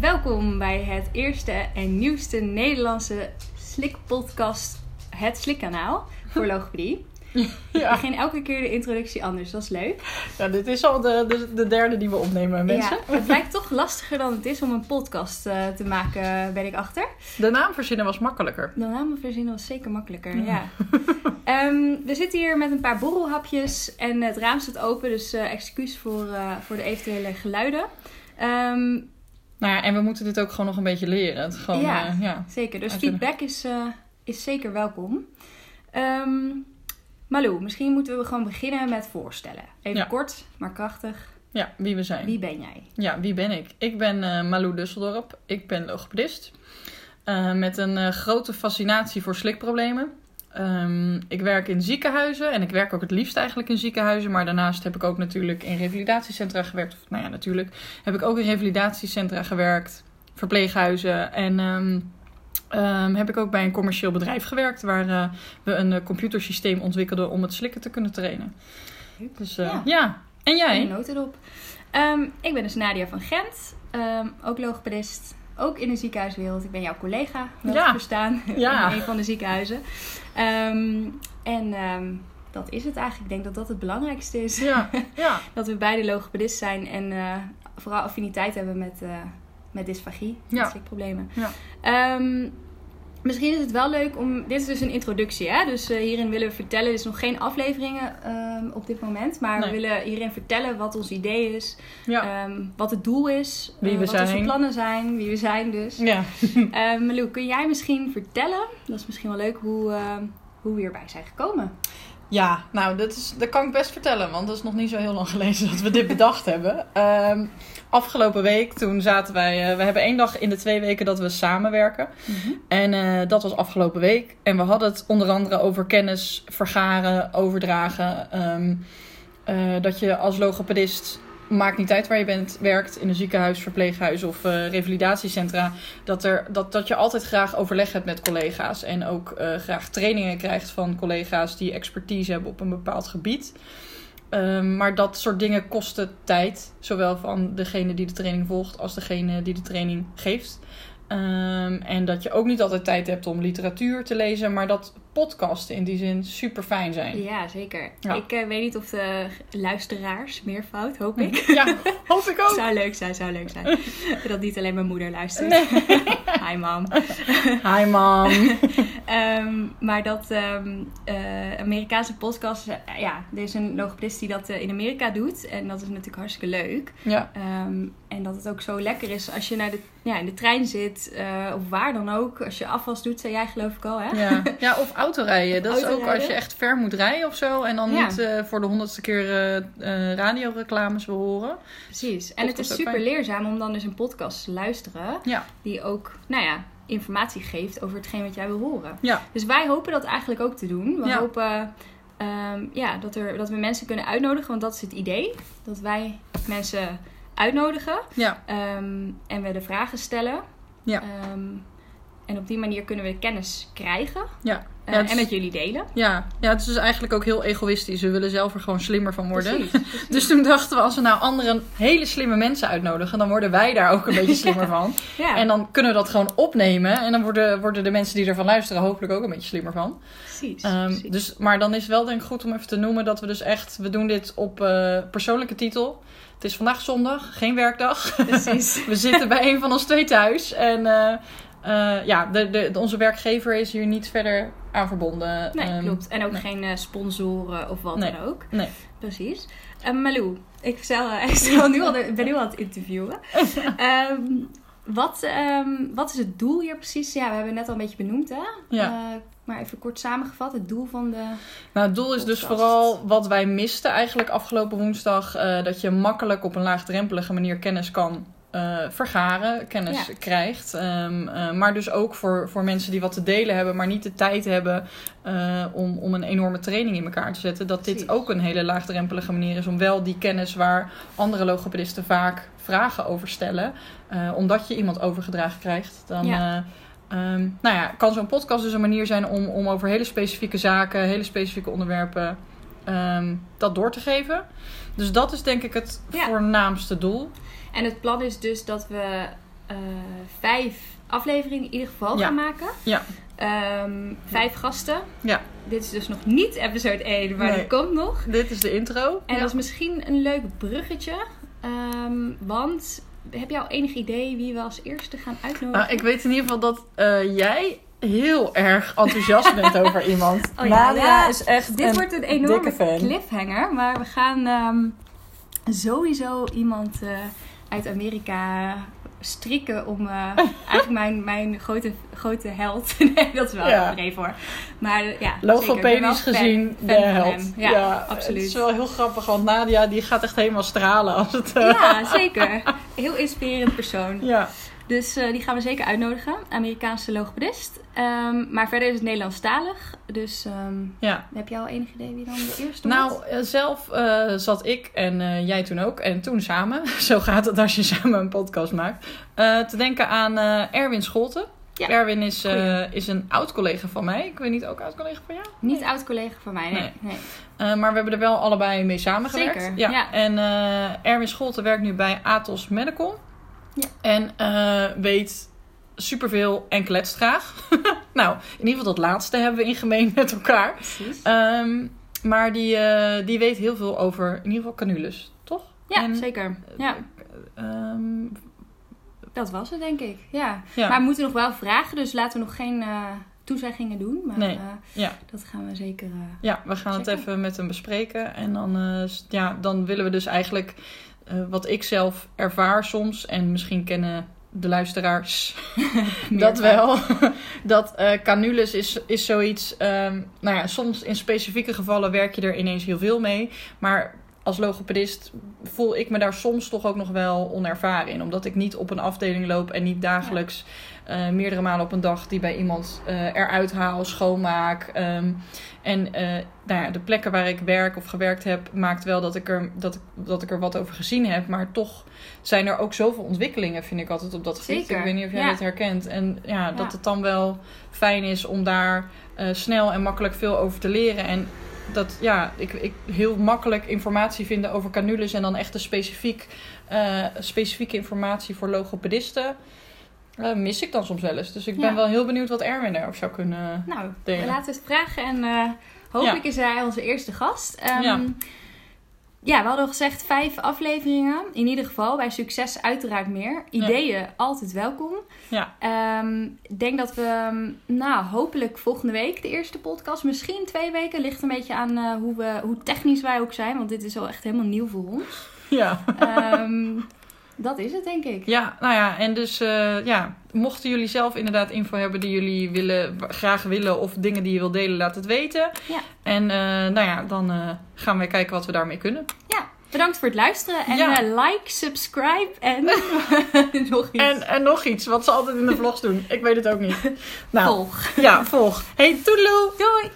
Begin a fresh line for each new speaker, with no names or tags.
Welkom bij het eerste en nieuwste Nederlandse slikpodcast, het Slikkanaal voor logopedie. Ik
Ja.
begin elke keer de introductie anders, dat is leuk.
ja, dit is al de, de, de derde die we opnemen, mensen.
Ja, het lijkt toch lastiger dan het is om een podcast eh, te maken, ben ik achter.
De naam verzinnen was makkelijker.
De namen verzinnen was zeker makkelijker,
Ja.
ja. Ehm, we zitten hier met een paar borrelhapjes en het raam staat open, dus eh, excuus voor, eh, voor de eventuele geluiden. Ehm,
Nou ja, en we moeten dit ook gewoon nog een beetje leren. Het gewoon,
Ja.
ja. ja.
Zeker, dus feedback is, eh, is zeker welkom. Ehm Malou, misschien moeten we gewoon beginnen met voorstellen. Even
Ja.
kort, maar krachtig.
Ja, wie we zijn.
Wie ben jij?
Ja, wie ben ik? Ik ben eh Malou Dusseldorp. Ik ben logopedist. Eh, met een eh, grote fascinatie voor slikproblemen. Ehm, ik werk in ziekenhuizen en ik werk ook het liefst eigenlijk in ziekenhuizen. Maar daarnaast heb ik ook natuurlijk in revalidatiecentra gewerkt. Of, nou ja, natuurlijk heb ik ook in revalidatiecentra gewerkt. Verpleeghuizen. En ehm, ehm, heb ik ook bij een commercieel bedrijf gewerkt. Waar eh, we een eh, computersysteem ontwikkelden om het slikken te kunnen trainen. Dus eh,
Ja.
ja. En jij?
je noot erop. Ehm, ik ben dus Nadia van Gent, ook logopedist. Ook in de ziekenhuiswereld. Ik ben jouw collega, wel
Ja.
verstaan,
Ja.
in een van de ziekenhuizen. Ehm, en ehm, dat is het eigenlijk. Ik denk dat dat het belangrijkste is.
Ja, ja.
Dat we beide logopedist zijn en eh, vooral affiniteit hebben met, eh, met dysfagie,
Ja.
slikproblemen.
Ja.
Ehm, misschien is het wel leuk om. Dit is dus een introductie, hè? Dus eh, hierin willen we vertellen. Er is nog geen afleveringen ehm, op dit moment, maar
Nee.
we willen hierin vertellen wat ons idee is,
ja.
ehm, wat het doel is,
Wie
eh,
we
wat onze plannen zijn, wie we zijn dus.
ja.
Malou, kun jij misschien vertellen? Dat is misschien wel leuk hoe, hoe we hierbij zijn gekomen.
Ja, nou, dat, is, dat kan ik best vertellen, want dat is nog niet zo heel lang geleden dat we dit bedacht hebben. Ehm, afgelopen week, toen zaten wij, eh, we hebben één dag in de twee weken dat we samenwerken. En eh, dat was afgelopen week. En we hadden het onder andere over kennis vergaren, overdragen. Ehm, eh, dat je als logopedist, maakt niet uit waar je bent, werkt in een ziekenhuis, verpleeghuis of eh, revalidatiecentra. Dat, er, dat, dat je altijd graag overleg hebt met collega's. En ook eh, graag trainingen krijgt van collega's die expertise hebben op een bepaald gebied. Ehm, maar dat soort dingen kosten tijd. Zowel van degene die de training volgt als degene die de training geeft. Ehm, en dat je ook niet altijd tijd hebt om literatuur te lezen. Maar dat podcasten in die zin super fijn zijn.
Ja, zeker.
Ja.
Ik eh, weet niet of de luisteraars, meervoud, hoop ik.
Ja, hoop ik ook.
Zou leuk zijn, zou leuk zijn. dat niet alleen mijn moeder luistert.
Nee.
Hi mam.
Hi mam.
Ehm, maar dat ehm, eh, Amerikaanse podcast, eh, ja, er is een logopedist die dat in Amerika doet. En dat is natuurlijk hartstikke leuk.
Ja,
Ehm, en dat het ook zo lekker is als je naar de, ja, in de trein zit, of waar dan ook. Als je afwas doet, zei jij geloof ik al, hè?
ja. ja, of autorijden. Dat is ook als je echt ver moet rijden of zo. En dan
Ja.
niet eh, voor de honderdste keer eh, radioreclames wil horen.
Precies. En het is super
fijn.
leerzaam om dan dus een podcast te luisteren.
Ja.
Die ook, nou ja, informatie geeft over hetgeen wat jij wil horen.
Ja,
Dus wij hopen dat eigenlijk ook te doen. We
Ja.
hopen ehm, ja, dat, er, dat we mensen kunnen uitnodigen. Want dat is het idee. Dat wij mensen uitnodigen.
ja,
ehm, en we de vragen stellen.
Ja.
Ehm, en op die manier kunnen we kennis krijgen.
ja.
Eh,
Ja,
en met jullie delen.
Ja, ja, het is dus eigenlijk ook heel egoïstisch. We willen zelf er gewoon slimmer van worden.
Precies, precies.
Dus toen dachten we, als we nou andere hele slimme mensen uitnodigen, dan worden wij daar ook een beetje slimmer van.
Ja,
En dan kunnen we dat gewoon opnemen. En dan worden, worden de mensen die ervan luisteren hopelijk ook een beetje slimmer van.
precies.
Ehm,
precies.
dus, maar dan is wel denk ik goed om even te noemen dat we dus echt, we doen dit op eh, persoonlijke titel. Het is vandaag zondag, geen werkdag.
precies.
We zitten bij een van ons twee thuis. En eh, eh, ja, de, de, onze werkgever is hier niet verder aan verbonden.
Nee,
Ehm,
klopt. En ook
nee.
geen eh, sponsoren of wat
Nee.
dan ook.
Nee.
Precies. Ehm, Malou, ik, stel, ik nu al ben nu al aan het interviewen. Ehm, wat, ehm, wat is het doel hier precies? Ja, we hebben het net al een beetje benoemd, hè?
Ja.
Eh, maar even kort samengevat, het doel van de...
Nou, het doel is dus vooral wat wij misten eigenlijk afgelopen woensdag. eh, dat je makkelijk op een laagdrempelige manier kennis kan eh, vergaren, kennis
Ja.
krijgt. Ehm, eh, maar dus ook voor, voor mensen die wat te delen hebben, maar niet de tijd hebben eh, om, om een enorme training in elkaar te zetten. Dat dit ook een hele laagdrempelige manier is om wel die kennis waar andere logopedisten vaak vragen over stellen. omdat je iemand overgedragen krijgt. Dan,
Ja.
eh, Ehm, nou ja, kan zo'n podcast dus een manier zijn om, om over hele specifieke zaken, hele specifieke onderwerpen ehm, dat door te geven. Dus dat is denk ik het
Ja.
voornaamste doel.
En het plan is dus dat we eh, vijf afleveringen in ieder geval
Ja.
gaan maken.
Ja.
Ehm, vijf gasten.
Ja.
Dit is dus nog niet episode 1, maar
Nee.
die komt nog.
Dit is de intro.
En
Ja.
dat is misschien een leuk bruggetje. Ehm, want heb je al enig idee wie we als eerste gaan uitnodigen?
Nou, ik weet in ieder geval dat eh, jij heel erg enthousiast bent over iemand.
Oh ja,
Nadia
ja,
is echt
Dit
een
wordt een enorme
dikke fan.
cliffhanger. Maar we gaan ehm, sowieso iemand eh, uit Amerika strikken om eh, eigenlijk mijn, mijn grote, grote held. nee, dat is wel
Ja.
even hoor. Maar ja,
Logopedisch gezien
fan
de held.
Ja, absoluut.
Het is wel heel grappig, want Nadia die gaat echt helemaal stralen als het... eh,
Ja, zeker. Heel inspirerend persoon.
ja.
Dus eh, die gaan we zeker uitnodigen. Amerikaanse logopedist. Ehm, maar verder is het Nederlandstalig. Dus ehm,
ja.
heb je al enig idee wie dan de eerste
Nou,
wordt?
eh, zelf eh, zat ik en eh, jij toen ook, en toen samen, zo gaat het als je samen een podcast maakt, te denken aan Erwin Scholten.
Ja.
Erwin is, is een oud-collega van mij. Ik weet niet, ook oud-collega van jou?
Niet oud-collega van mij, nee.
Nee.
nee.
Maar we hebben er wel allebei mee samengewerkt.
Zeker,
Ja.
ja.
En Erwin Scholten werkt nu bij Atos Medical.
Ja.
En weet superveel en kletst graag. nou, in ieder geval dat laatste hebben we in gemeen met elkaar.
Precies.
Ehm, maar die, eh, die weet heel veel over in ieder geval canules, toch?
ja,
en-
zeker. Ja,
Ehm,
dat was het denk ik. Ja.
ja.
Maar we moeten nog wel vragen, dus laten we nog geen eh, toezeggingen doen. Maar
Nee.
eh,
Ja.
dat gaan we zeker... eh,
Ja, we gaan het even met hem bespreken. En dan, eh, ja, dan willen we dus eigenlijk eh, wat ik zelf ervaar soms. En misschien kennen de luisteraars dat wel. dat canules is, is zoiets. ehm, nou ja, soms in specifieke gevallen werk je er ineens heel veel mee. Maar als logopedist voel ik me daar soms toch ook nog wel onervaren in. Omdat ik niet op een afdeling loop en niet dagelijks eh, meerdere malen op een dag die bij iemand eh, eruit haal, schoonmaak. ehm, en eh, nou ja, de plekken waar ik werk of gewerkt heb, maakt wel dat ik, er, dat, ik, dat ik er wat over gezien heb. Maar toch zijn er ook zoveel ontwikkelingen, vind ik altijd op dat gebied.
Zeker,
Ik weet niet of jij
ja.
dat herkent. En ja, dat het dan wel fijn is om daar snel en makkelijk veel over te leren. En dat ja, ik, ik heel makkelijk informatie vinden over canules en dan echt de specifiek, specifieke informatie voor logopedisten. Eh, mis ik dan soms wel eens. Dus ik ben
Ja.
wel heel benieuwd wat Erwin daarover zou kunnen.
Nou,
delen.
we laten het vragen en eh, hopelijk is hij onze eerste gast. Ehm,
Ja.
ja, we hadden al gezegd vijf afleveringen. In ieder geval, bij succes uiteraard meer. Ideeën altijd welkom.
Ja.
Ehm, Ik denk dat we, ehm, nou, hopelijk volgende week de eerste podcast. Misschien twee weken. Ligt een beetje aan eh, hoe, we, hoe technisch wij ook zijn. Want dit is wel echt helemaal nieuw voor ons.
Ja.
Ehm, dat is het, denk ik.
Ja, nou ja, en dus eh, ja, mochten jullie zelf inderdaad info hebben die jullie willen, graag willen of dingen die je wilt delen, laat het weten.
Ja.
En eh, nou ja, dan eh, gaan we kijken wat we daarmee kunnen.
Ja, bedankt voor het luisteren. En
Ja.
like, subscribe en nog iets.
En, en nog iets, wat ze altijd in de vlogs doen. Ik weet het ook niet. Nou,
volg.
ja, volg. Hey, toedeloe!
Doei!